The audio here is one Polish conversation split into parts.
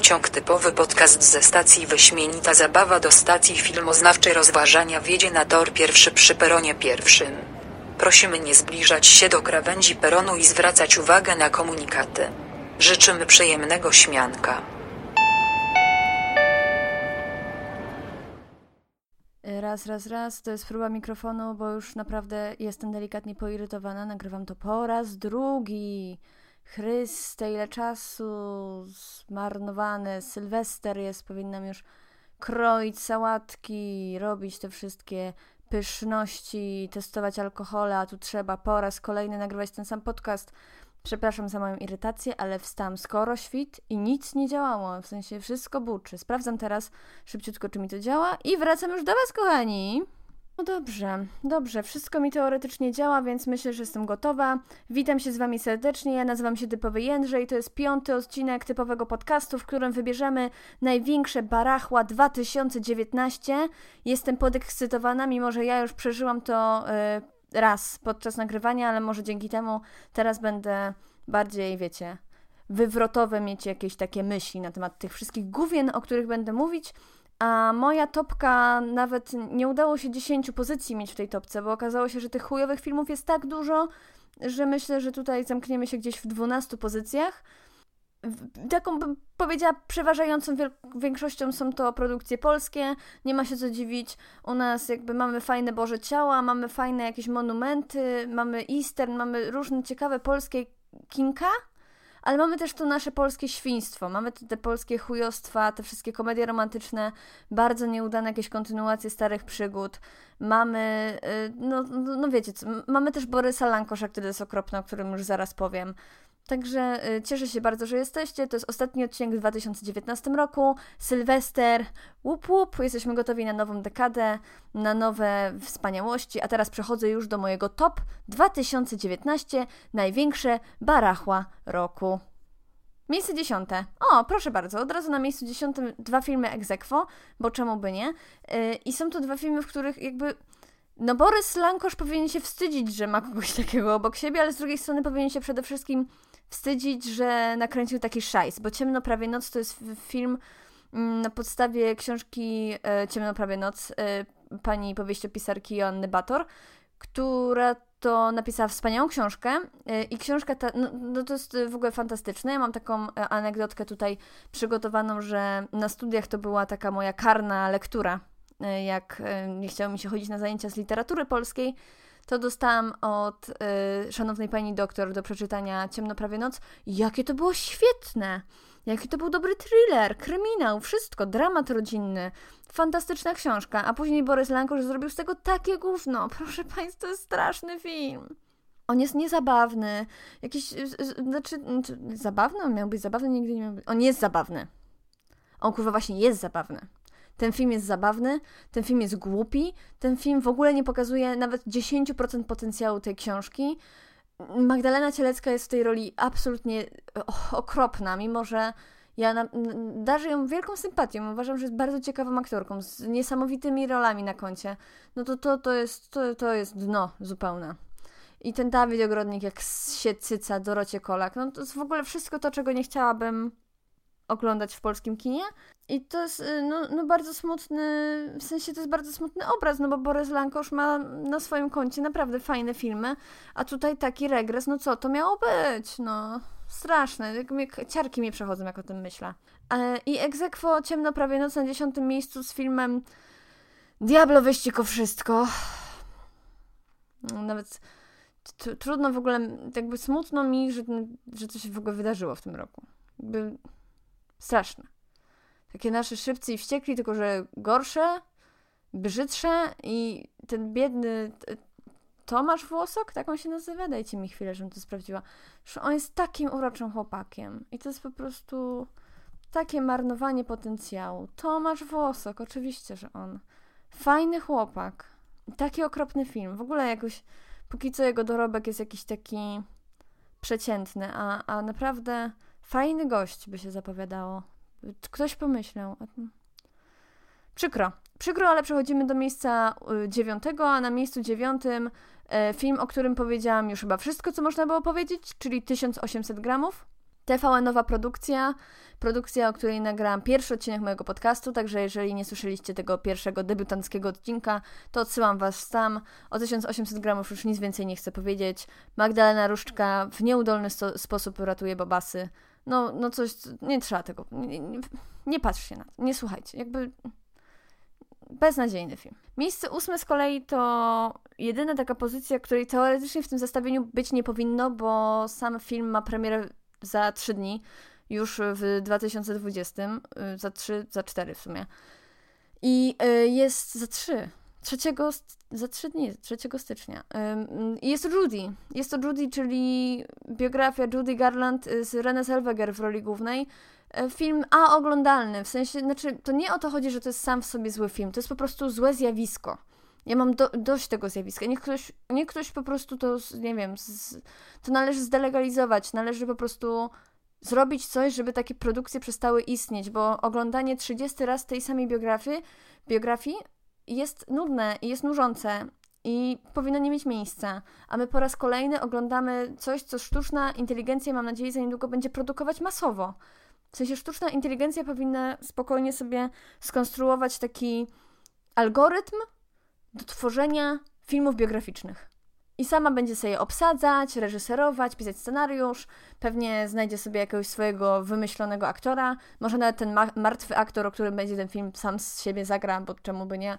Pociąg typowy podcast ze stacji Wyśmienita Zabawa do stacji filmoznawczej rozważania wiedzie na tor pierwszy przy peronie pierwszym. Prosimy nie zbliżać się do krawędzi peronu i zwracać uwagę na komunikaty. Życzymy przyjemnego śmianka. Raz, raz, raz, to jest próba mikrofonu, bo już naprawdę jestem delikatnie poirytowana. Nagrywam to po raz drugi. Chryste, ile czasu zmarnowane. Sylwester jest, powinnam już kroić sałatki, robić te wszystkie pyszności, testować alkohole, a tu trzeba po raz kolejny nagrywać ten sam podcast. Przepraszam za moją irytację, ale wstałam skoro świt i nic nie działało. W sensie wszystko buczy. Sprawdzam teraz szybciutko, czy mi to działa i wracam już do Was, kochani. No dobrze, dobrze, wszystko mi teoretycznie działa, więc myślę, że jestem gotowa. Witam się z Wami serdecznie, ja nazywam się Typowy Jędrzej, to jest piąty odcinek typowego podcastu, w którym wybierzemy największe barachła 2019. Jestem podekscytowana, mimo że ja już przeżyłam to yy, raz podczas nagrywania, ale może dzięki temu teraz będę bardziej, wiecie, wywrotowe mieć jakieś takie myśli na temat tych wszystkich główien, o których będę mówić. A moja topka nawet nie udało się 10 pozycji mieć w tej topce, bo okazało się, że tych chujowych filmów jest tak dużo, że myślę, że tutaj zamkniemy się gdzieś w 12 pozycjach. Taką bym powiedziała, przeważającą większością są to produkcje polskie, nie ma się co dziwić. U nas jakby mamy fajne Boże Ciała, mamy fajne jakieś monumenty, mamy Eastern, mamy różne ciekawe polskie kinka, ale mamy też to nasze polskie świństwo, mamy te polskie chujostwa, te wszystkie komedie romantyczne, bardzo nieudane jakieś kontynuacje starych przygód. Mamy, y, no, no, no wiecie, co, mamy też Borysa Lankosza, który jest okropny, o którym już zaraz powiem. Także y, cieszę się bardzo, że jesteście. To jest ostatni odcinek w 2019 roku. Sylwester, łup łup, jesteśmy gotowi na nową dekadę, na nowe wspaniałości. A teraz przechodzę już do mojego top 2019 największe barachła roku. Miejsce dziesiąte. O, proszę bardzo, od razu na miejscu dziesiątym dwa filmy egzekwo, bo czemu by nie? Yy, I są to dwa filmy, w których jakby no Borys Lankosz powinien się wstydzić, że ma kogoś takiego obok siebie, ale z drugiej strony powinien się przede wszystkim wstydzić, że nakręcił taki szajs, bo Ciemno prawie noc to jest film mm, na podstawie książki e, Ciemno prawie noc e, pani powieściopisarki Joanny Bator, która to napisała wspaniałą książkę e, i książka ta, no, no, to jest w ogóle fantastyczne. Ja mam taką anegdotkę tutaj przygotowaną, że na studiach to była taka moja karna lektura, jak nie chciało mi się chodzić na zajęcia z literatury polskiej, to dostałam od y, szanownej pani doktor do przeczytania Ciemno prawie noc. Jakie to było świetne! Jaki to był dobry thriller, kryminał, wszystko, dramat rodzinny. Fantastyczna książka. A później Borys Lankosz zrobił z tego takie gówno. Proszę Państwa, to jest straszny film. On jest niezabawny. Jakiś, znaczy, zabawny? On miał być zabawny? Nigdy nie miał być. On jest zabawny. On kurwa właśnie jest zabawny. Ten film jest zabawny, ten film jest głupi, ten film w ogóle nie pokazuje nawet 10% potencjału tej książki. Magdalena Cielecka jest w tej roli absolutnie okropna, mimo że ja darzę ją wielką sympatią. Uważam, że jest bardzo ciekawą aktorką, z niesamowitymi rolami na koncie. No to, to, to, jest, to, to jest dno zupełne. I ten Dawid Ogrodnik, jak się cyca Dorocie Kolak, no to jest w ogóle wszystko to, czego nie chciałabym oglądać w polskim kinie. I to jest y, no, no bardzo smutny, w sensie to jest bardzo smutny obraz, no bo Borys Lankosz ma na swoim koncie naprawdę fajne filmy, a tutaj taki regres, no co to miało być, no straszne, jak ciarki mi przechodzą jak o tym myślę. E, I egzekwo Ciemno prawie noc na dziesiątym miejscu z filmem Diablo wyścig o wszystko. Nawet trudno w ogóle, jakby smutno mi, że, że to się w ogóle wydarzyło w tym roku. Jakby Straszne. Takie nasze szybcy i wściekli, tylko że gorsze, brzydsze i ten biedny Tomasz Włosok, tak on się nazywa? Dajcie mi chwilę, żebym to sprawdziła. On jest takim uroczym chłopakiem i to jest po prostu takie marnowanie potencjału. Tomasz Włosok, oczywiście, że on. Fajny chłopak. Taki okropny film. W ogóle jakoś, póki co jego dorobek jest jakiś taki przeciętny, a, a naprawdę Fajny gość by się zapowiadało. Ktoś pomyślał. Przykro. Przykro, ale przechodzimy do miejsca y, dziewiątego, a na miejscu dziewiątym e, film, o którym powiedziałam już chyba wszystko, co można było powiedzieć, czyli 1800 gramów. TVN-owa produkcja, produkcja, o której nagrałam pierwszy odcinek mojego podcastu, także jeżeli nie słyszeliście tego pierwszego debiutanckiego odcinka, to odsyłam was tam. O 1800 gramów już nic więcej nie chcę powiedzieć. Magdalena Różczka w nieudolny sposób ratuje babasy. No, no coś, nie trzeba tego, nie, nie, patrzcie na to, nie słuchajcie, jakby beznadziejny film. Miejsce ósme z kolei to jedyna taka pozycja, której teoretycznie w tym zestawieniu być nie powinno, bo sam film ma premierę za trzy dni, już w 2020, y, za trzy, za cztery w sumie. I y, jest za trzy. Trzeciego, za trzy dni, 3 stycznia. I jest Judy. Jest to Judy, czyli biografia Judy Garland z Renée Zellweger w roli głównej. E, film A oglądalny, w sensie, znaczy, to nie o to chodzi, że to jest sam w sobie zły film, to jest po prostu złe zjawisko. Ja mam do, dość tego zjawiska. Niech ktoś, niech ktoś po prostu to, nie wiem, z, to należy zdelegalizować, należy po prostu zrobić coś, żeby takie produkcje przestały istnieć, bo oglądanie 30 raz tej samej biografii, biografii jest nudne i jest nużące i powinno nie mieć miejsca. A my po raz kolejny oglądamy coś, co sztuczna inteligencja, mam nadzieję, za niedługo będzie produkować masowo. W sensie sztuczna inteligencja powinna spokojnie sobie skonstruować taki algorytm do tworzenia filmów biograficznych. I sama będzie sobie obsadzać, reżyserować, pisać scenariusz, pewnie znajdzie sobie jakiegoś swojego wymyślonego aktora, może nawet ten ma martwy aktor, o którym będzie ten film sam z siebie zagra, bo czemu by nie.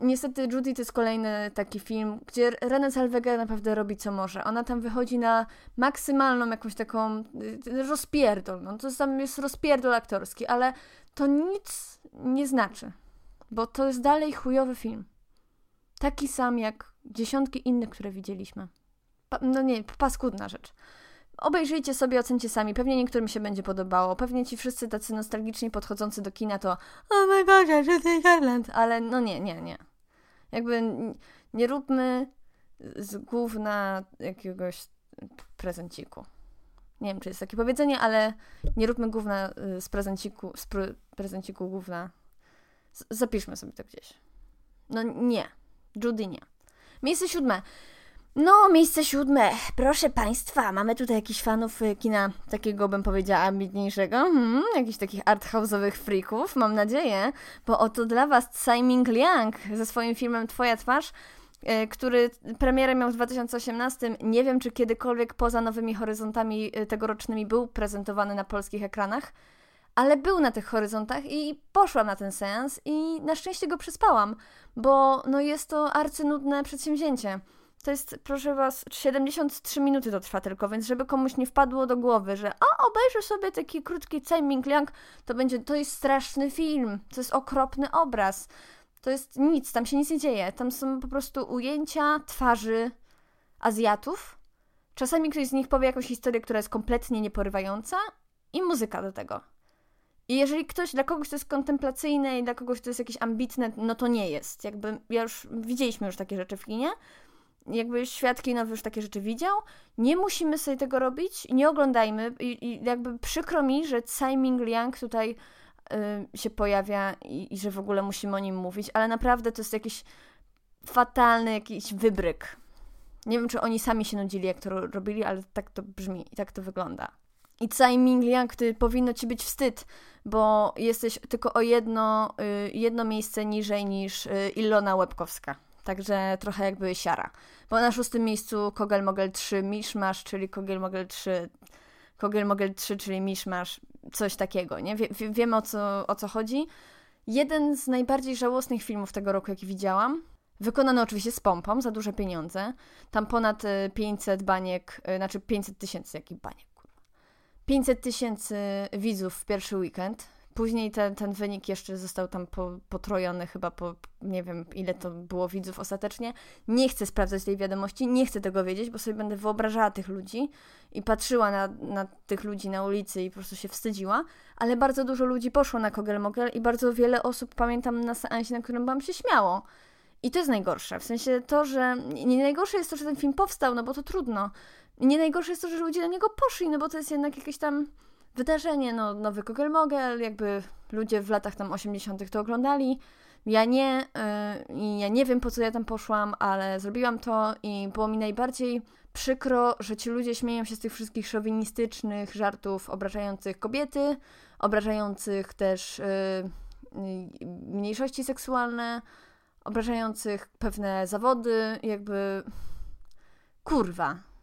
Niestety Judy to jest kolejny taki film, gdzie Renée Zellweger naprawdę robi co może. Ona tam wychodzi na maksymalną jakąś taką y, rozpierdol. No to tam jest rozpierdol aktorski, ale to nic nie znaczy, bo to jest dalej chujowy film. Taki sam jak dziesiątki innych, które widzieliśmy. Pa, no nie, paskudna rzecz. Obejrzyjcie sobie, ocencie sami. Pewnie niektórym się będzie podobało. Pewnie ci wszyscy tacy nostalgiczni podchodzący do kina to oh my god, Judy Garland. Ale no nie, nie, nie. Jakby nie róbmy z główna jakiegoś prezenciku. Nie wiem, czy jest takie powiedzenie, ale nie róbmy główna y, z prezenciku, z pre prezenciku główna. Z zapiszmy sobie to gdzieś. No nie. Judy nie. Miejsce siódme. No, miejsce siódme. Proszę Państwa, mamy tutaj jakichś fanów y, kina takiego, bym powiedziała, ambitniejszego. Hmm, jakichś takich arthouse'owych freaków, mam nadzieję. Bo oto dla Was Tsai Ming Liang ze swoim filmem Twoja twarz, y, który premierę miał w 2018. Nie wiem, czy kiedykolwiek poza Nowymi Horyzontami y, tegorocznymi był prezentowany na polskich ekranach ale był na tych horyzontach i poszłam na ten seans i na szczęście go przespałam, bo no jest to arcynudne przedsięwzięcie. To jest, proszę was, 73 minuty to trwa tylko, więc żeby komuś nie wpadło do głowy, że a obejrzę sobie taki krótki Ming Liang, to będzie, to jest straszny film, to jest okropny obraz. To jest nic, tam się nic nie dzieje. Tam są po prostu ujęcia twarzy Azjatów. Czasami ktoś z nich powie jakąś historię, która jest kompletnie nieporywająca i muzyka do tego. I jeżeli ktoś, dla kogoś to jest kontemplacyjne i dla kogoś to jest jakieś ambitne, no to nie jest. Jakby, ja już, widzieliśmy już takie rzeczy w kinie, jakby świat kinowy już takie rzeczy widział, nie musimy sobie tego robić, nie oglądajmy i, i jakby przykro mi, że Tsai Ming Liang tutaj y, się pojawia i, i, że w ogóle musimy o nim mówić, ale naprawdę to jest jakiś fatalny jakiś wybryk. Nie wiem, czy oni sami się nudzili, jak to robili, ale tak to brzmi i tak to wygląda. I Tsai Ming Liang, który powinno ci być wstyd, bo jesteś tylko o jedno, y, jedno miejsce niżej niż y, Ilona Łebkowska. Także trochę jakby siara. Bo na szóstym miejscu Kogel Mogel 3 Mishmash, czyli Kogel Mogel 3 Kogel Mogel 3, czyli Mishmash, coś takiego, nie? Wie, wie, wiemy o co, o co chodzi. Jeden z najbardziej żałosnych filmów tego roku, jaki widziałam. Wykonany oczywiście z pompą, za duże pieniądze. Tam ponad 500 y, baniek, znaczy 500 tysięcy, jakich baniek, 500 tysięcy widzów w pierwszy weekend. Później ten, ten wynik jeszcze został tam po, potrojony, chyba po nie wiem ile to było widzów ostatecznie. Nie chcę sprawdzać tej wiadomości, nie chcę tego wiedzieć, bo sobie będę wyobrażała tych ludzi i patrzyła na, na tych ludzi na ulicy i po prostu się wstydziła, ale bardzo dużo ludzi poszło na Kogel Mogel i bardzo wiele osób pamiętam na seansie, na którym wam się śmiało. I to jest najgorsze. W sensie to, że. Nie najgorsze jest to, że ten film powstał, no bo to trudno. Nie najgorsze jest to, że ludzie na niego poszli, no bo to jest jednak jakieś tam wydarzenie, no nowy Kogel-Mogel, jakby ludzie w latach tam 80. to oglądali. Ja nie, yy, ja nie wiem po co ja tam poszłam, ale zrobiłam to i było mi najbardziej przykro, że ci ludzie śmieją się z tych wszystkich szowinistycznych żartów obrażających kobiety, obrażających też yy, mniejszości seksualne, obrażających pewne zawody, jakby. Kurwa.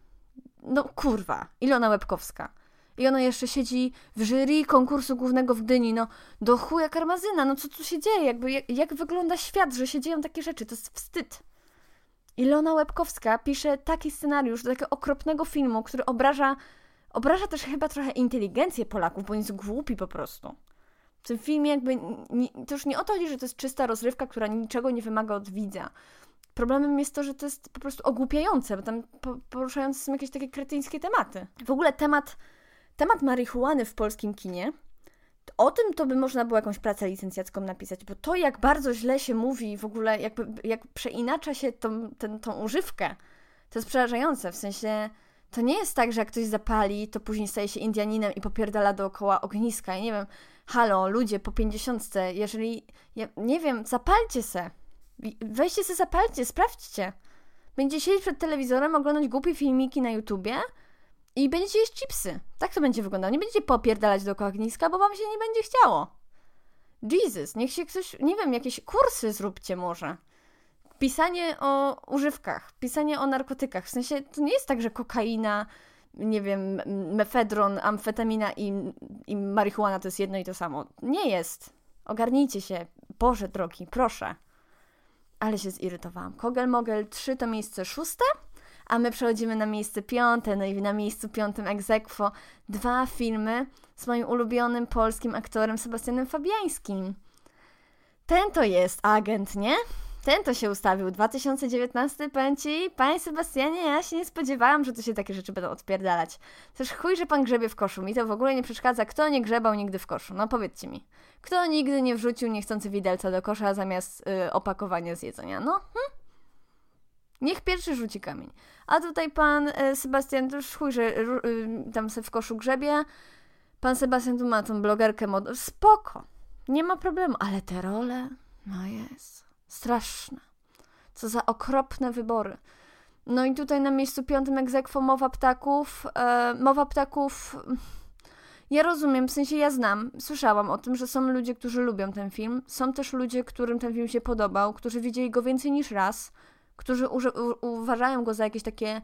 No kurwa. Ilona Łebkowska. I ona jeszcze siedzi w jury konkursu głównego w Gdyni. No, do chuja karmazyna, no co tu się dzieje? Jakby, jak, jak wygląda świat, że się dzieją takie rzeczy? To jest wstyd. Ilona Łebkowska pisze taki scenariusz do takiego okropnego filmu, który obraża, obraża też chyba trochę inteligencję Polaków, bo jest głupi po prostu. W tym filmie jakby, nie, to już nie o to chodzi, że to jest czysta rozrywka, która niczego nie wymaga od widza. Problemem jest to, że to jest po prostu ogłupiające, bo tam poruszające są jakieś takie kretyńskie tematy. W ogóle temat, temat marihuany w polskim kinie, o tym to by można było jakąś pracę licencjacką napisać, bo to jak bardzo źle się mówi w ogóle, jakby, jak przeinacza się tą, ten, tą używkę, to jest przerażające, w sensie to nie jest tak, że jak ktoś zapali, to później staje się Indianinem i popierdala dookoła ogniska. Ja nie wiem, halo, ludzie po pięćdziesiątce, jeżeli, ja, nie wiem, zapalcie se. Weźcie se, zapalcie, sprawdźcie. Będziecie siedzieć przed telewizorem, oglądać głupie filmiki na YouTubie i będziecie jeść chipsy. Tak to będzie wyglądało. Nie będziecie popierdalać dookoła ogniska, bo wam się nie będzie chciało. Jesus, niech się ktoś, nie wiem, jakieś kursy zróbcie może. Pisanie o używkach, pisanie o narkotykach. W sensie to nie jest tak, że kokaina, nie wiem, mefedron, amfetamina i, i marihuana to jest jedno i to samo. Nie jest. Ogarnijcie się. Boże drogi, proszę. Ale się zirytowałam. Kogel Mogel 3 to miejsce szóste, a my przechodzimy na miejsce piąte, no i na miejscu piątym egzekwo dwa filmy z moim ulubionym polskim aktorem Sebastianem Fabiańskim. Ten to jest agent, nie? Ten to się ustawił. 2019, powiem Ci, Panie Sebastianie, ja się nie spodziewałam, że tu się takie rzeczy będą odpierdalać. Też chuj, że Pan grzebie w koszu. Mi to w ogóle nie przeszkadza. Kto nie grzebał nigdy w koszu? No powiedzcie mi. Kto nigdy nie wrzucił niechcący widelca do kosza zamiast y, opakowania z jedzenia? No, hm? Niech pierwszy rzuci kamień. A tutaj Pan y, Sebastian, to już chuj, że y, tam se w koszu grzebie. Pan Sebastian tu ma tą blogerkę mod... Spoko. Nie ma problemu. Ale te role... No jest. Straszne. Co za okropne wybory. No i tutaj na miejscu piątym egzekwo Mowa Ptaków. E, mowa Ptaków... Ja rozumiem, w sensie ja znam, słyszałam o tym, że są ludzie, którzy lubią ten film. Są też ludzie, którym ten film się podobał, którzy widzieli go więcej niż raz, którzy uważają go za jakieś takie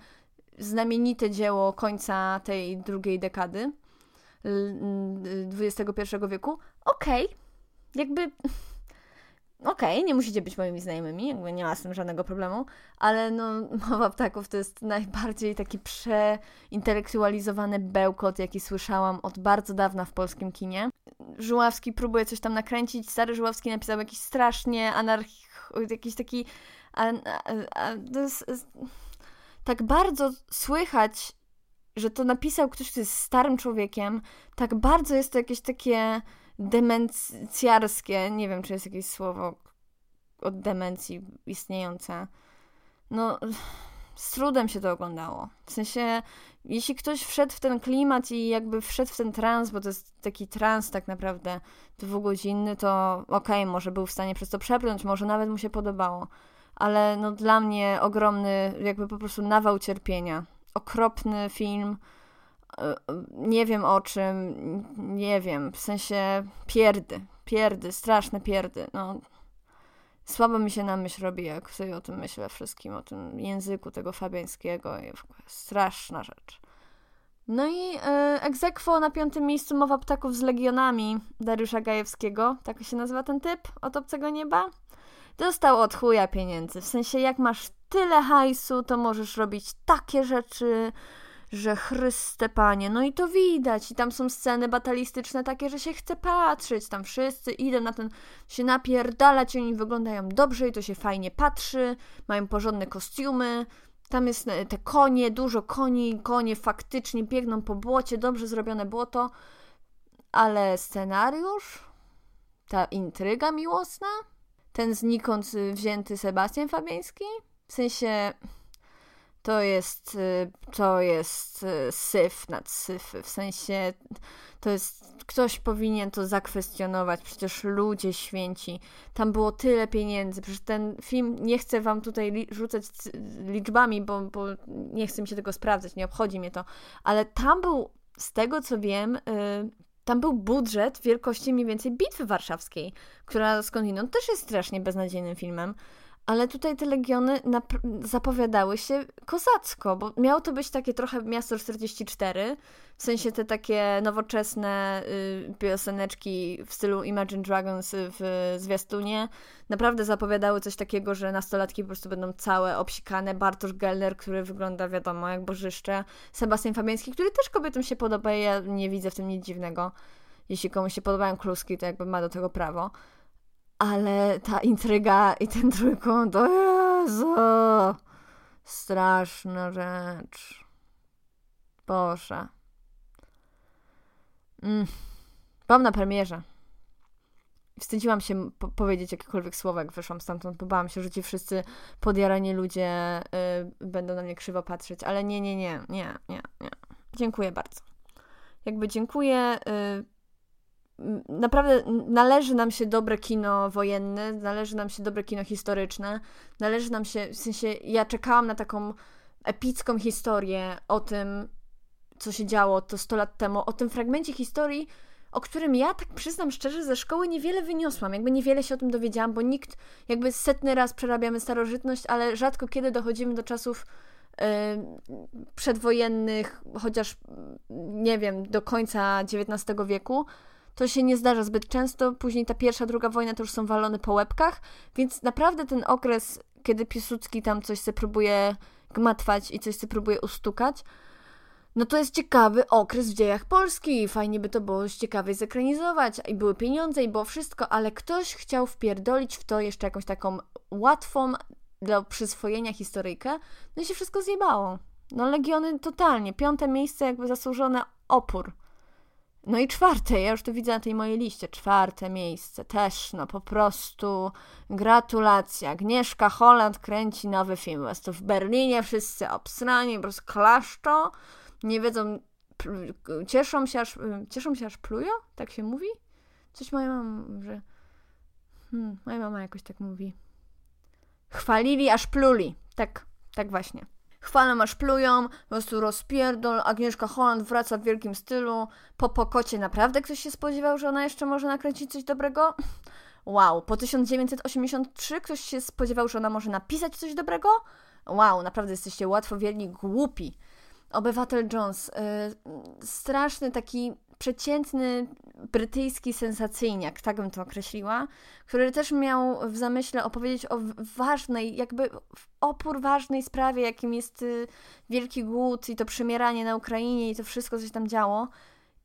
znamienite dzieło końca tej drugiej dekady XXI wieku. Okej, okay. jakby okej, okay, nie musicie być moimi znajomymi, jakby nie ma z tym żadnego problemu, ale no Mowa Ptaków to jest najbardziej taki przeintelektualizowany bełkot, jaki słyszałam od bardzo dawna w polskim kinie. Żuławski próbuje coś tam nakręcić, stary Żuławski napisał jakiś strasznie anarch... jakiś taki... A, a, a, jest, tak bardzo słychać, że to napisał ktoś, kto jest starym człowiekiem, tak bardzo jest to jakieś takie demencjarskie, nie wiem, czy jest jakieś słowo od demencji istniejące. No, z trudem się to oglądało. W sensie, jeśli ktoś wszedł w ten klimat i jakby wszedł w ten trans, bo to jest taki trans tak naprawdę dwugodzinny, to okej, okay, może był w stanie przez to przebrnąć, może nawet mu się podobało. Ale no dla mnie ogromny, jakby po prostu nawał cierpienia. Okropny film, nie wiem o czym, nie wiem, w sensie pierdy, pierdy, straszne pierdy, no. Słabo mi się na myśl robi, jak sobie o tym myślę wszystkim, o tym języku tego fabiańskiego. Straszna rzecz. No i e, egzekwo na piątym miejscu Mowa Ptaków z Legionami Dariusza Gajewskiego, tak się nazywa ten typ od Obcego Nieba. Dostał od chuja pieniędzy, w sensie jak masz tyle hajsu, to możesz robić takie rzeczy, że Chryste Panie, no i to widać. I tam są sceny batalistyczne takie, że się chce patrzeć. Tam wszyscy idą na ten, się napierdalać, oni wyglądają dobrze i to się fajnie patrzy, mają porządne kostiumy. Tam jest e, te konie, dużo koni, konie faktycznie biegną po błocie, dobrze zrobione błoto. Ale scenariusz, ta intryga miłosna, ten znikąd wzięty Sebastian Fabiański, w sensie to jest, y, to jest y, syf nad syfy, w sensie to jest, ktoś powinien to zakwestionować, przecież ludzie święci, tam było tyle pieniędzy, przecież ten film, nie chcę wam tutaj rzucać liczbami, bo, bo nie chcę mi się tego sprawdzać, nie obchodzi mnie to, ale tam był, z tego co wiem, yy, tam był budżet wielkości mniej więcej Bitwy Warszawskiej, która skądinąd też jest strasznie beznadziejnym filmem, ale tutaj te legiony zapowiadały się kozacko, bo miało to być takie trochę miasto 44, w sensie te takie nowoczesne y, pioseneczki w stylu Imagine Dragons w zwiastunie. Naprawdę zapowiadały coś takiego, że nastolatki po prostu będą całe obsikane. Bartosz Geller, który wygląda wiadomo jak bożyszcze. Sebastian Fabiański, który też kobietom się podoba ja nie widzę w tym nic dziwnego. Jeśli komuś się podobają kluski, to jakby ma do tego prawo. Ale ta intryga i ten trójkąt, o Jezu! Straszna rzecz. Boże. Mm. Byłam na premierze. Wstydziłam się po powiedzieć jakiekolwiek słowa, jak wyszłam stamtąd, bo bałam się, że ci wszyscy podjarani ludzie y, będą na mnie krzywo patrzeć, ale nie, nie, nie, nie, nie, nie. Dziękuję bardzo. Jakby dziękuję. Y, naprawdę należy nam się dobre kino wojenne, należy nam się dobre kino historyczne, należy nam się, w sensie ja czekałam na taką epicką historię o tym, co się działo to 100 lat temu, o tym fragmencie historii, o którym ja tak przyznam szczerze ze szkoły niewiele wyniosłam, jakby niewiele się o tym dowiedziałam, bo nikt, jakby setny raz przerabiamy starożytność, ale rzadko kiedy dochodzimy do czasów przedwojennych, chociaż nie wiem, do końca XIX wieku, to się nie zdarza zbyt często. Później ta pierwsza, druga wojna to już są walone po łebkach, więc naprawdę ten okres, kiedy Piłsudski tam coś sobie próbuje gmatwać i coś sobie próbuje ustukać, no to jest ciekawy okres w dziejach Polski. Fajnie by to było ciekawie zekranizować. I były pieniądze, i było wszystko, ale ktoś chciał wpierdolić w to jeszcze jakąś taką łatwą do przyswojenia historyjkę. No i się wszystko zjebało. No Legiony totalnie. Piąte miejsce jakby zasłużone opór. No i czwarte, ja już to widzę na tej mojej liście, czwarte miejsce też, no po prostu gratulacje. Agnieszka Holland kręci nowy film, jest to w Berlinie, wszyscy obsrani, po prostu klaszczą, nie wiedzą, cieszą się aż, cieszą się aż plują, tak się mówi? Coś moja mama, że... Hmm, moja mama jakoś tak mówi. Chwalili aż pluli, tak, tak właśnie. Chwalą aż plują, po prostu rozpierdol, Agnieszka Holland wraca w wielkim stylu, po pokocie naprawdę ktoś się spodziewał, że ona jeszcze może nakręcić coś dobrego? Wow, po 1983 ktoś się spodziewał, że ona może napisać coś dobrego? Wow, naprawdę jesteście łatwowierni, głupi. Obywatel Jones, yy, straszny taki przeciętny brytyjski sensacyjniak, tak bym to określiła, który też miał w zamyśle opowiedzieć o ważnej, jakby opór ważnej sprawie, jakim jest y, wielki głód i to przemieranie na Ukrainie i to wszystko, co się tam działo.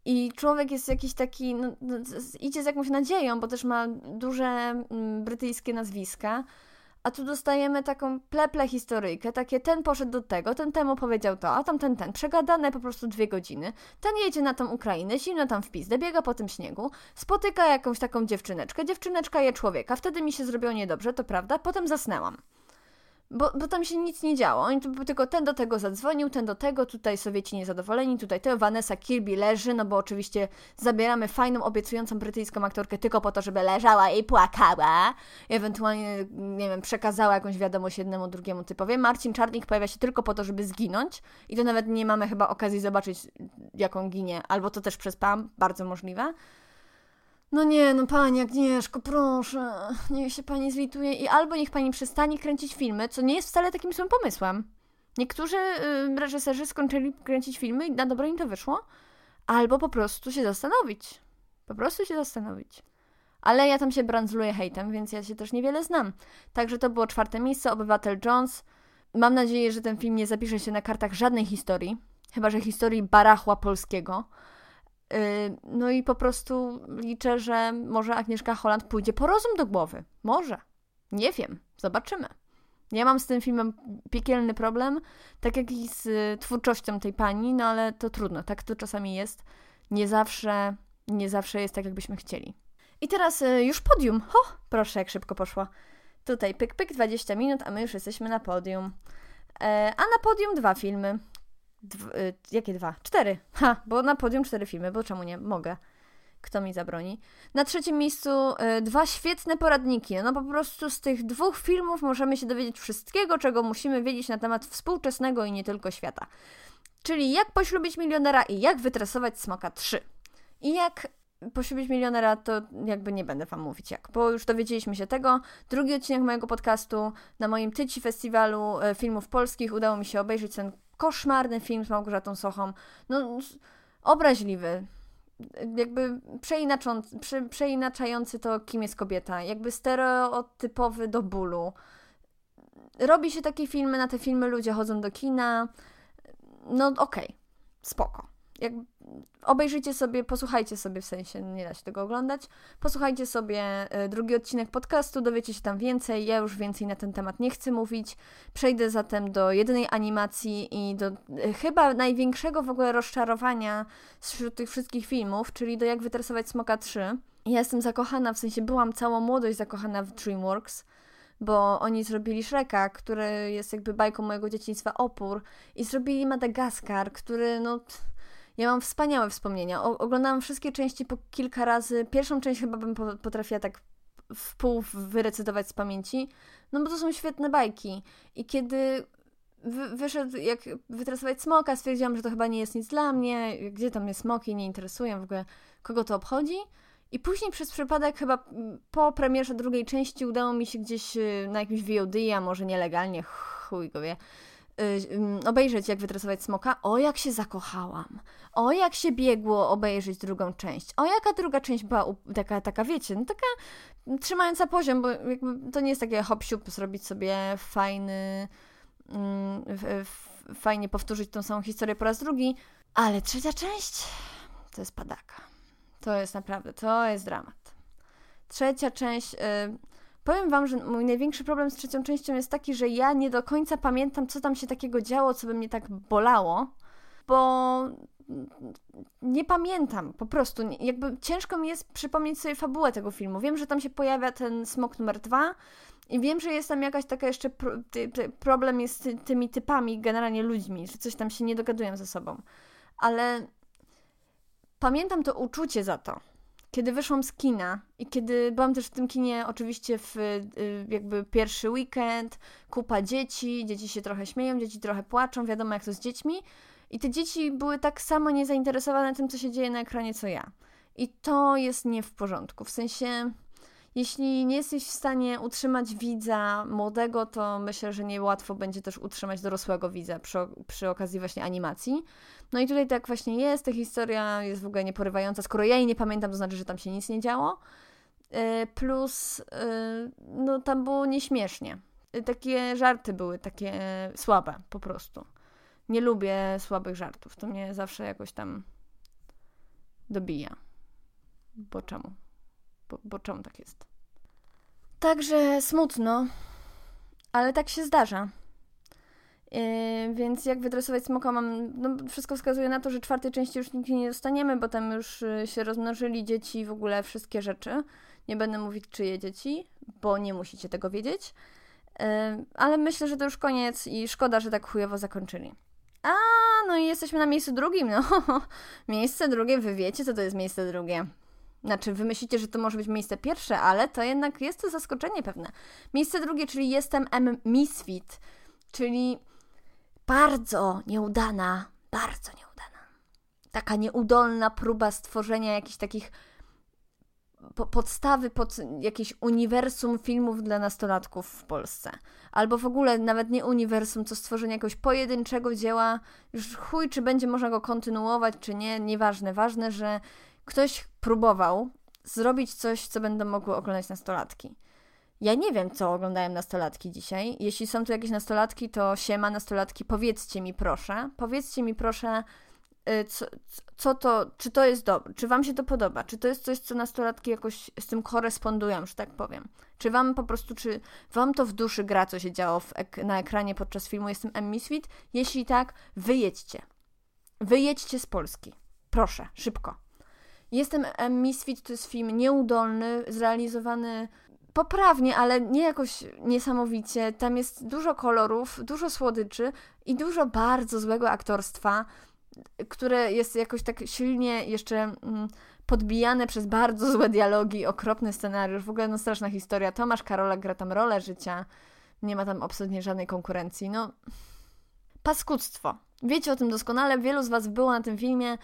I człowiek jest jakiś taki, no, no idzie z jakąś nadzieją, bo też ma duże mm, brytyjskie nazwiska a tu dostajemy taką pleple historyjkę, takie ten poszedł do tego, ten temu powiedział to, a tamten ten, przegadane po prostu dwie godziny. Ten jedzie na tą Ukrainę, zimno tam w pizdę, biega po tym śniegu, spotyka jakąś taką dziewczyneczkę, dziewczyneczka je człowieka, wtedy mi się zrobiło niedobrze, to prawda, potem zasnęłam. Bo, bo tam się nic nie działo. Oni tylko ten do tego zadzwonił, ten do tego, tutaj Sowieci niezadowoleni, tutaj to Vanessa Kirby leży, no bo oczywiście zabieramy fajną, obiecującą brytyjską aktorkę tylko po to, żeby leżała i płakała. Ewentualnie, nie wiem, przekazała jakąś wiadomość jednemu, drugiemu typowi. Marcin Czarnik pojawia się tylko po to, żeby zginąć i to nawet nie mamy chyba okazji zobaczyć, jaką ginie. Albo to też przez PAM, bardzo możliwe. No nie, no pani Agnieszko, proszę, niech się pani zlituje i albo niech pani przestanie kręcić filmy, co nie jest wcale takim złym pomysłem. Niektórzy y, reżyserzy skończyli kręcić filmy i na dobre im to wyszło, albo po prostu się zastanowić. Po prostu się zastanowić. Ale ja tam się brandzluję hejtem, więc ja się też niewiele znam. Także to było czwarte miejsce, Obywatel Jones. Mam nadzieję, że ten film nie zapisze się na kartach żadnej historii, chyba że historii barachła polskiego. Y, no i po prostu liczę, że może Agnieszka Holland pójdzie po rozum do głowy. Może. Nie wiem. Zobaczymy. Ja mam z tym filmem piekielny problem, tak jak i z twórczością tej pani, no ale to trudno, tak to czasami jest. Nie zawsze, nie zawsze jest tak, jakbyśmy chcieli. I teraz y, już podium. Ho, proszę, jak szybko poszło. Tutaj pyk, pyk, 20 minut, a my już jesteśmy na podium. E, a na podium dwa filmy. Dw, y, jakie dwa? Cztery. Ha, bo na podium cztery filmy, bo czemu nie? Mogę. Kto mi zabroni? Na trzecim miejscu y, dwa świetne poradniki. No po prostu z tych dwóch filmów możemy się dowiedzieć wszystkiego, czego musimy wiedzieć na temat współczesnego i nie tylko świata. Czyli jak poślubić milionera i jak wytresować smoka 3. I jak poślubić milionera, to jakby nie będę wam mówić jak, bo już dowiedzieliśmy się tego. Drugi odcinek mojego podcastu na moim Tyci Festiwalu e, Filmów Polskich udało mi się obejrzeć ten koszmarny film z Małgorzatą Sochą. No, obraźliwy. Jakby prze, przeinaczający to, kim jest kobieta. Jakby stereotypowy do bólu. Robi się takie filmy, na te filmy ludzie chodzą do kina. No okej, okay, spoko obejrzyjcie sobie, posłuchajcie sobie, w sensie nie da się tego oglądać, posłuchajcie sobie e, drugi odcinek podcastu, dowiecie się tam więcej, ja już więcej na ten temat nie chcę mówić. Przejdę zatem do jedynej animacji i do e, chyba największego w ogóle rozczarowania wśród tych wszystkich filmów, czyli do Jak wytresować Smoka 3. Ja jestem zakochana, w sensie byłam całą młodość zakochana w DreamWorks, bo oni zrobili Shreka, który jest jakby bajką mojego dzieciństwa Opór i zrobili Madagaskar, który no ja mam wspaniałe wspomnienia. O, oglądałam wszystkie części po kilka razy. Pierwszą część chyba bym potrafiła tak w pół wyrecytować z pamięci, no bo to są świetne bajki. I kiedy wy, wyszedł, jak wytresować smoka, stwierdziłam, że to chyba nie jest nic dla mnie. Gdzie tam jest smoki, nie interesują w ogóle, kogo to obchodzi. I później przez przypadek, chyba po premierze drugiej części, udało mi się gdzieś y, na jakimś VOD, a może nielegalnie, chuj go wie, obejrzeć, jak wytresować smoka. O, jak się zakochałam. O, jak się biegło obejrzeć drugą część. O, jaka druga część była taka, taka wiecie, no taka trzymająca poziom, bo to nie jest takie hop zrobić sobie fajny, mm, fajnie powtórzyć tą samą historię po raz drugi. Ale trzecia część to jest padaka. To jest naprawdę, to jest dramat. Trzecia część... Y, Powiem Wam, że mój największy problem z trzecią częścią jest taki, że ja nie do końca pamiętam, co tam się takiego działo, co by mnie tak bolało, bo nie pamiętam po prostu. Jakby ciężko mi jest przypomnieć sobie fabułę tego filmu. Wiem, że tam się pojawia ten smok numer dwa i wiem, że jest tam jakaś taka jeszcze pro, ty, ty, problem jest z ty, tymi typami, generalnie ludźmi, że coś tam się nie dogadują ze sobą. Ale pamiętam to uczucie za to kiedy wyszłam z kina i kiedy byłam też w tym kinie oczywiście w y, jakby pierwszy weekend, kupa dzieci, dzieci się trochę śmieją, dzieci trochę płaczą, wiadomo jak to z dziećmi i te dzieci były tak samo niezainteresowane tym, co się dzieje na ekranie, co ja. I to jest nie w porządku, w sensie jeśli nie jesteś w stanie utrzymać widza młodego, to myślę, że niełatwo będzie też utrzymać dorosłego widza przy, przy okazji właśnie animacji. No i tutaj tak właśnie jest, ta historia jest w ogóle nieporywająca. Skoro ja jej nie pamiętam, to znaczy, że tam się nic nie działo. E, plus, e, no tam było nieśmiesznie. E, takie żarty były takie słabe po prostu. Nie lubię słabych żartów. To mnie zawsze jakoś tam dobija. Bo czemu? Bo, bo czemu tak jest? Także smutno, ale tak się zdarza. Yy, więc jak wydresować smoka mam, no wszystko wskazuje na to, że czwartej części już nigdy nie dostaniemy, bo tam już yy, się rozmnożyli dzieci i w ogóle wszystkie rzeczy. Nie będę mówić czyje dzieci, bo nie musicie tego wiedzieć. Yy, ale myślę, że to już koniec i szkoda, że tak chujowo zakończyli. A, no i jesteśmy na miejscu drugim, no. miejsce drugie, wy wiecie, co to jest miejsce drugie. Znaczy, wy myślicie, że to może być miejsce pierwsze, ale to jednak jest to zaskoczenie pewne. Miejsce drugie, czyli jestem M. Misfit, czyli bardzo nieudana, bardzo nieudana. Taka nieudolna próba stworzenia jakichś takich po podstawy pod jakieś uniwersum filmów dla nastolatków w Polsce. Albo w ogóle nawet nie uniwersum, co stworzenie jakiegoś pojedynczego dzieła. Już chuj, czy będzie można go kontynuować, czy nie, nieważne. Ważne, że ktoś próbował zrobić coś, co będą mogły oglądać nastolatki. Ja nie wiem, co oglądają nastolatki dzisiaj. Jeśli są tu jakieś nastolatki, to siema nastolatki, powiedzcie mi proszę. Powiedzcie mi proszę, y, co, co to, czy to jest dobre, czy wam się to podoba, czy to jest coś, co nastolatki jakoś z tym korespondują, że tak powiem. Czy wam po prostu, czy wam to w duszy gra, co się działo ek na ekranie podczas filmu Jestem Emmy Sweet? Jeśli tak, wyjedźcie. Wyjedźcie z Polski. Proszę, szybko. Jestem Misfit to jest film nieudolny, zrealizowany poprawnie, ale nie jakoś niesamowicie. Tam jest dużo kolorów, dużo słodyczy i dużo bardzo złego aktorstwa, które jest jakoś tak silnie jeszcze mm, podbijane przez bardzo złe dialogi, okropny scenariusz, w ogóle no straszna historia. Tomasz Karola gra tam rolę życia, nie ma tam absolutnie żadnej konkurencji. No, paskudztwo. Wiecie o tym doskonale, wielu z Was było na tym filmie,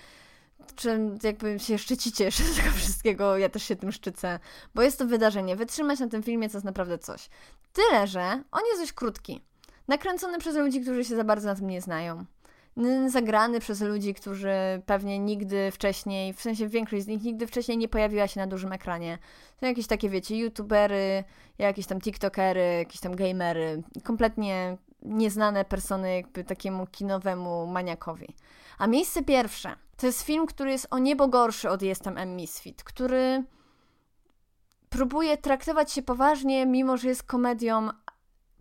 czym jakby się szczycicie z tego wszystkiego, ja też się tym szczycę, bo jest to wydarzenie. Wytrzymać na tym filmie to jest naprawdę coś. Tyle, że on jest dość krótki. Nakręcony przez ludzi, którzy się za bardzo na tym nie znają. Zagrany przez ludzi, którzy pewnie nigdy wcześniej, w sensie większość z nich nigdy wcześniej nie pojawiła się na dużym ekranie. Są jakieś takie, wiecie, youtubery, jakieś tam tiktokery, jakieś tam gamery. Kompletnie nieznane persony jakby takiemu kinowemu maniakowi. A miejsce pierwsze to jest film, który jest o niebo gorszy od Jestem M. Misfit, który próbuje traktować się poważnie, mimo że jest komedią,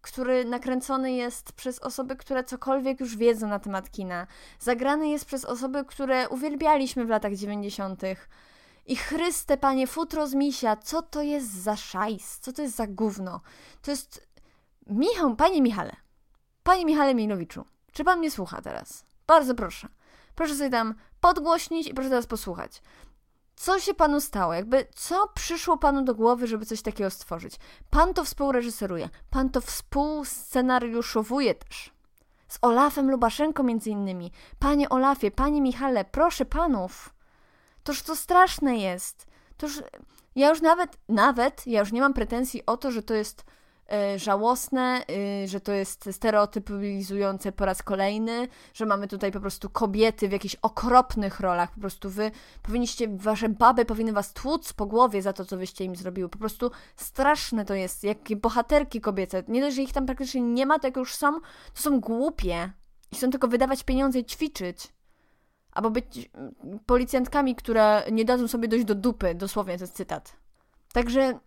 który nakręcony jest przez osoby, które cokolwiek już wiedzą na temat kina. Zagrany jest przez osoby, które uwielbialiśmy w latach 90. I Chryste, panie, futro z misia, co to jest za szajs? Co to jest za gówno? To jest... Michał, panie Michale, panie Michale Milowiczu, czy pan mnie słucha teraz? Bardzo proszę. Proszę sobie tam podgłośnić i proszę teraz posłuchać. Co się panu stało? Jakby co przyszło panu do głowy, żeby coś takiego stworzyć? Pan to współreżyseruje, pan to współscenariuszowuje też. Z Olafem Lubaszenko między innymi. Panie Olafie, panie Michale, proszę panów. Toż to straszne jest. Toż ja już nawet, nawet, ja już nie mam pretensji o to, że to jest żałosne, e, że to jest stereotypizujące po raz kolejny, że mamy tutaj po prostu kobiety w jakichś okropnych rolach. Po prostu wy powinniście, wasze baby powinny was tłuc po głowie za to, co wyście im zrobiły. Po prostu straszne to jest, jakie bohaterki kobiece. Nie dość, że ich tam praktycznie nie ma, to jak już są, to są głupie. I chcą tylko wydawać pieniądze i ćwiczyć. Albo być mm, policjantkami, które nie dadzą sobie dojść do dupy. Dosłownie to jest cytat. Także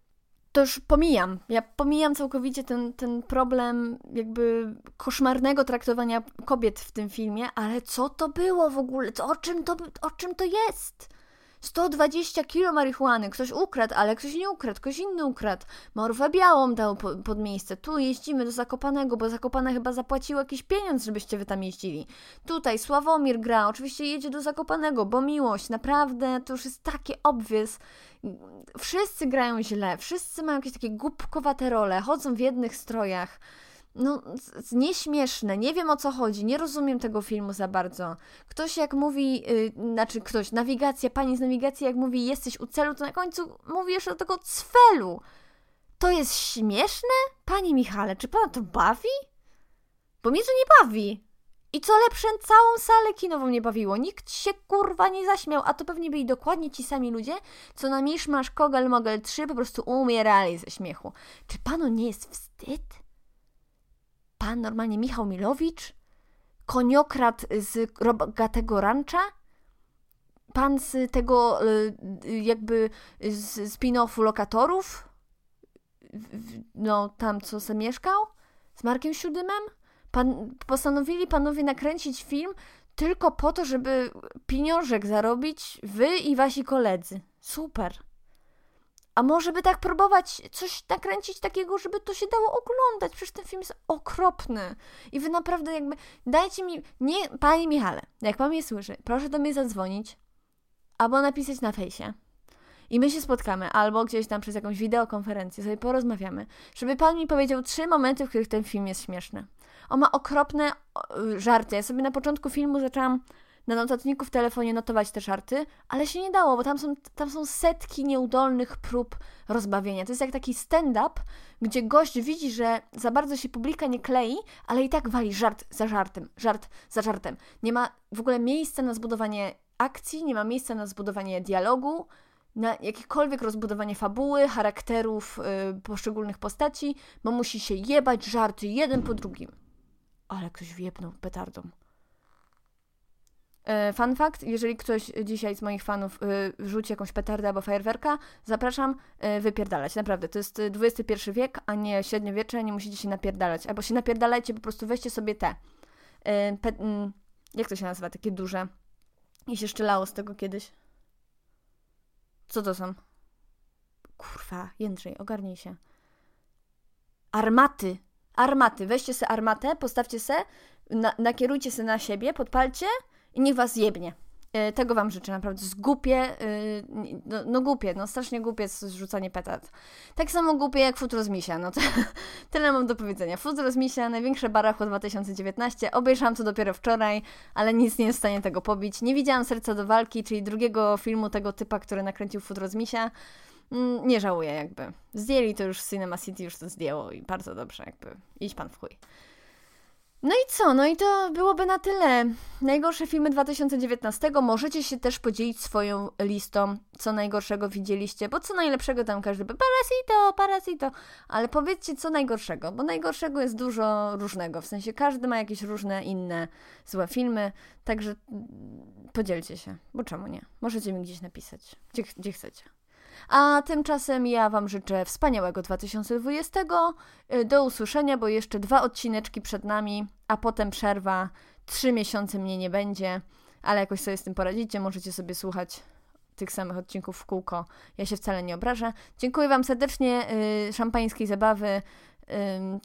to już pomijam. Ja pomijam całkowicie ten, ten problem jakby koszmarnego traktowania kobiet w tym filmie, ale co to było w ogóle? o, czym to, o czym to jest? 120 kilo marihuany, ktoś ukradł, ale ktoś nie ukradł, ktoś inny ukradł. Morwę białą dał po, pod miejsce. Tu jeździmy do Zakopanego, bo Zakopane chyba zapłaciło jakiś pieniądz, żebyście wy tam jeździli. Tutaj Sławomir gra, oczywiście jedzie do Zakopanego, bo miłość, naprawdę, to już jest takie obwies. Wszyscy grają źle, wszyscy mają jakieś takie głupkowate role, chodzą w jednych strojach no, nieśmieszne, nie wiem o co chodzi, nie rozumiem tego filmu za bardzo. Ktoś jak mówi, yy, znaczy ktoś, nawigacja, pani z nawigacji jak mówi jesteś u celu, to na końcu mówi jeszcze do tego cfelu. To jest śmieszne? Panie Michale, czy pana to bawi? Bo mnie to nie bawi. I co lepsze, całą salę kinową nie bawiło. Nikt się kurwa nie zaśmiał, a to pewnie byli dokładnie ci sami ludzie, co na Miszmasz Kogel Mogel 3 po prostu umierali ze śmiechu. Czy panu nie jest wstyd? Pan normalnie Michał Milowicz, koniokrat z Rogatego Rancha, pan z tego y, jakby z spin-offu lokatorów, no tam co se mieszkał, z Markiem Siódymem, pan, postanowili panowie nakręcić film tylko po to, żeby pieniążek zarobić wy i wasi koledzy. Super. A może by tak próbować coś nakręcić takiego, żeby to się dało oglądać? Przecież ten film jest okropny. I wy naprawdę jakby, dajcie mi, nie, Panie Michale, jak Pan mnie słyszy, proszę do mnie zadzwonić albo napisać na fejsie. I my się spotkamy, albo gdzieś tam przez jakąś wideokonferencję sobie porozmawiamy, żeby Pan mi powiedział trzy momenty, w których ten film jest śmieszny. On ma okropne żarty. Ja sobie na początku filmu zaczęłam na notatniku w telefonie notować te żarty, ale się nie dało, bo tam są, tam są setki nieudolnych prób rozbawienia. To jest jak taki stand-up, gdzie gość widzi, że za bardzo się publika nie klei, ale i tak wali żart za żartem, żart za żartem. Nie ma w ogóle miejsca na zbudowanie akcji, nie ma miejsca na zbudowanie dialogu, na jakiekolwiek rozbudowanie fabuły, charakterów yy, poszczególnych postaci, bo musi się jebać żarty jeden po drugim. Ale ktoś wjebnął petardą. E, fun fact, jeżeli ktoś dzisiaj z moich fanów y, rzuci jakąś petardę albo fajerwerka, zapraszam y, wypierdalać. Naprawdę, to jest XXI wiek, a nie średniowiecze, nie musicie się napierdalać. Albo się napierdalajcie, po prostu weźcie sobie te. Y, pe, y, jak to się nazywa? Takie duże. I się szczelało z tego kiedyś. Co to są? Kurwa, Jędrzej, ogarnij się. armaty. Armaty. Weźcie se armatę, postawcie se, na, nakierujcie se na siebie, podpalcie i niech was jebnie. E, tego wam życzę, naprawdę. Z głupie, e, no, no głupie, no strasznie głupie zrzucanie petard. Tak samo głupie jak Futuro z Misia, no to tyle mam do powiedzenia. Futuro z Misia, największe baracho 2019, obejrzałam to dopiero wczoraj, ale nic nie jest w stanie tego pobić. Nie widziałam Serca do walki, czyli drugiego filmu tego typa, który nakręcił Futuro z Misia. Mm, nie żałuję jakby. Zdjęli to już Cinema City, już to zdjęło i bardzo dobrze jakby. Idź pan w chuj. No i co? No i to byłoby na tyle. Najgorsze filmy 2019. Możecie się też podzielić swoją listą, co najgorszego widzieliście, bo co najlepszego tam każdy by parasito, parasito, ale powiedzcie co najgorszego, bo najgorszego jest dużo różnego, w sensie każdy ma jakieś różne inne złe filmy, także podzielcie się, bo czemu nie? Możecie mi gdzieś napisać, gdzie, gdzie chcecie. A tymczasem ja Wam życzę wspaniałego 2020. Y, do usłyszenia, bo jeszcze dwa odcineczki przed nami, a potem przerwa. Trzy miesiące mnie nie będzie, ale jakoś sobie z tym poradzicie. Możecie sobie słuchać tych samych odcinków w kółko. Ja się wcale nie obrażę. Dziękuję Wam serdecznie. Yy, szampańskiej zabawy.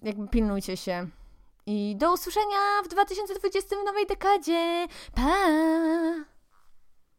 Jakby pilnujcie się. I do usłyszenia w 2020 w nowej dekadzie. Pa!